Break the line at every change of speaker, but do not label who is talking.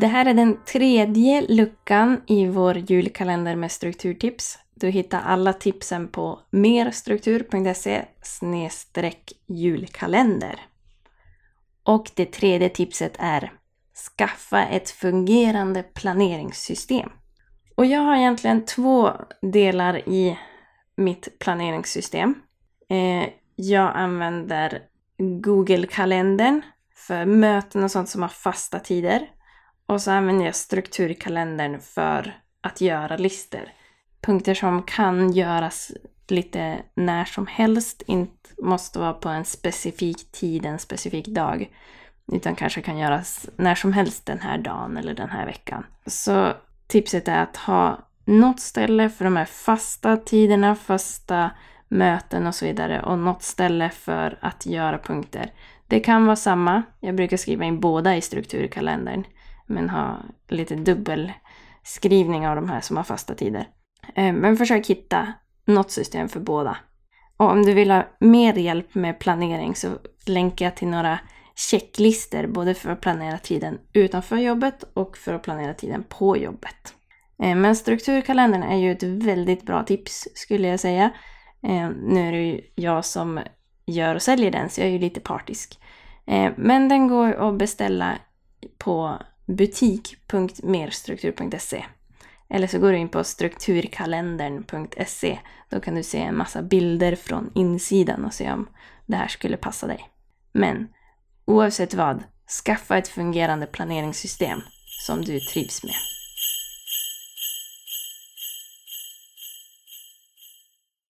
Det här är den tredje luckan i vår julkalender med strukturtips. Du hittar alla tipsen på merstruktur.se julkalender. Och det tredje tipset är Skaffa ett fungerande planeringssystem. Och jag har egentligen två delar i mitt planeringssystem. Eh, jag använder Google-kalendern för möten och sånt som har fasta tider. Och så använder jag strukturkalendern för att göra listor. Punkter som kan göras lite när som helst, inte måste vara på en specifik tid, en specifik dag. Utan kanske kan göras när som helst den här dagen eller den här veckan. Så tipset är att ha något ställe för de här fasta tiderna, fasta möten och så vidare och något ställe för att göra punkter. Det kan vara samma. Jag brukar skriva in båda i strukturkalendern men ha lite dubbelskrivning av de här som har fasta tider. Eh, men försök hitta något system för båda. Och om du vill ha mer hjälp med planering så länkar jag till några checklister både för att planera tiden utanför jobbet och för att planera tiden på jobbet. Eh, men strukturkalendern är ju ett väldigt bra tips skulle jag säga. Eh, nu är det ju jag som gör och säljer den så jag är ju lite partisk. Men den går att beställa på butik.merstruktur.se eller så går du in på strukturkalendern.se. Då kan du se en massa bilder från insidan och se om det här skulle passa dig. Men oavsett vad, skaffa ett fungerande planeringssystem som du trivs med.